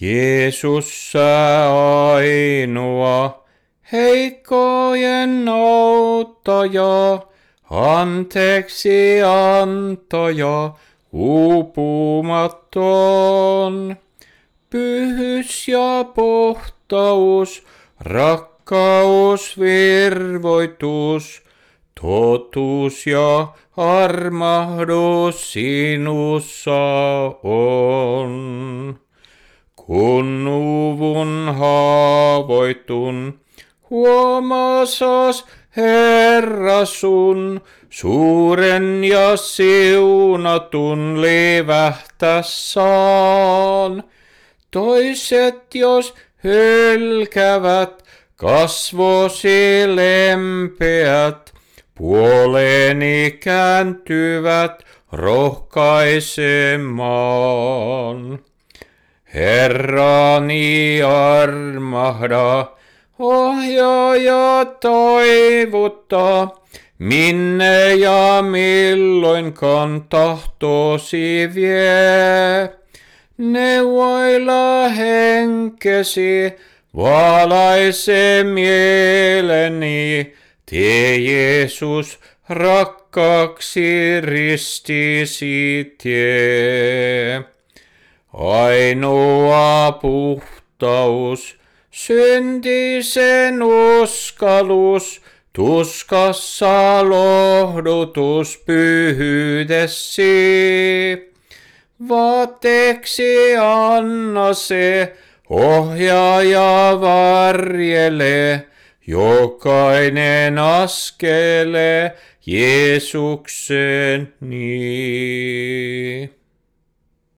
Jeesus sä ainoa, heikkojen auttaja, anteeksi antaja, uupumaton. Pyhys ja puhtaus, rakkaus, virvoitus, totuus ja armahdus sinussa on. Kun nuvun haavoitun, huomasas Herra sun, suuren ja siunatun levähtä saan. Toiset jos hylkävät, kasvosi lempeät, puoleeni kääntyvät rohkaisemaan. Herrani armahda, ohjaa ja toivutta, minne ja milloinkaan tahtosi vie. Neuvoilla henkesi, valaise mieleni, tie Jeesus rakkaaksi ristisi tie. Ainoa puhtaus, syntisen uskallus, tuskassa lohdutus pyhyydessi. Vaatteeksi anna se, ohjaaja varjele, jokainen askele Jeesukseni.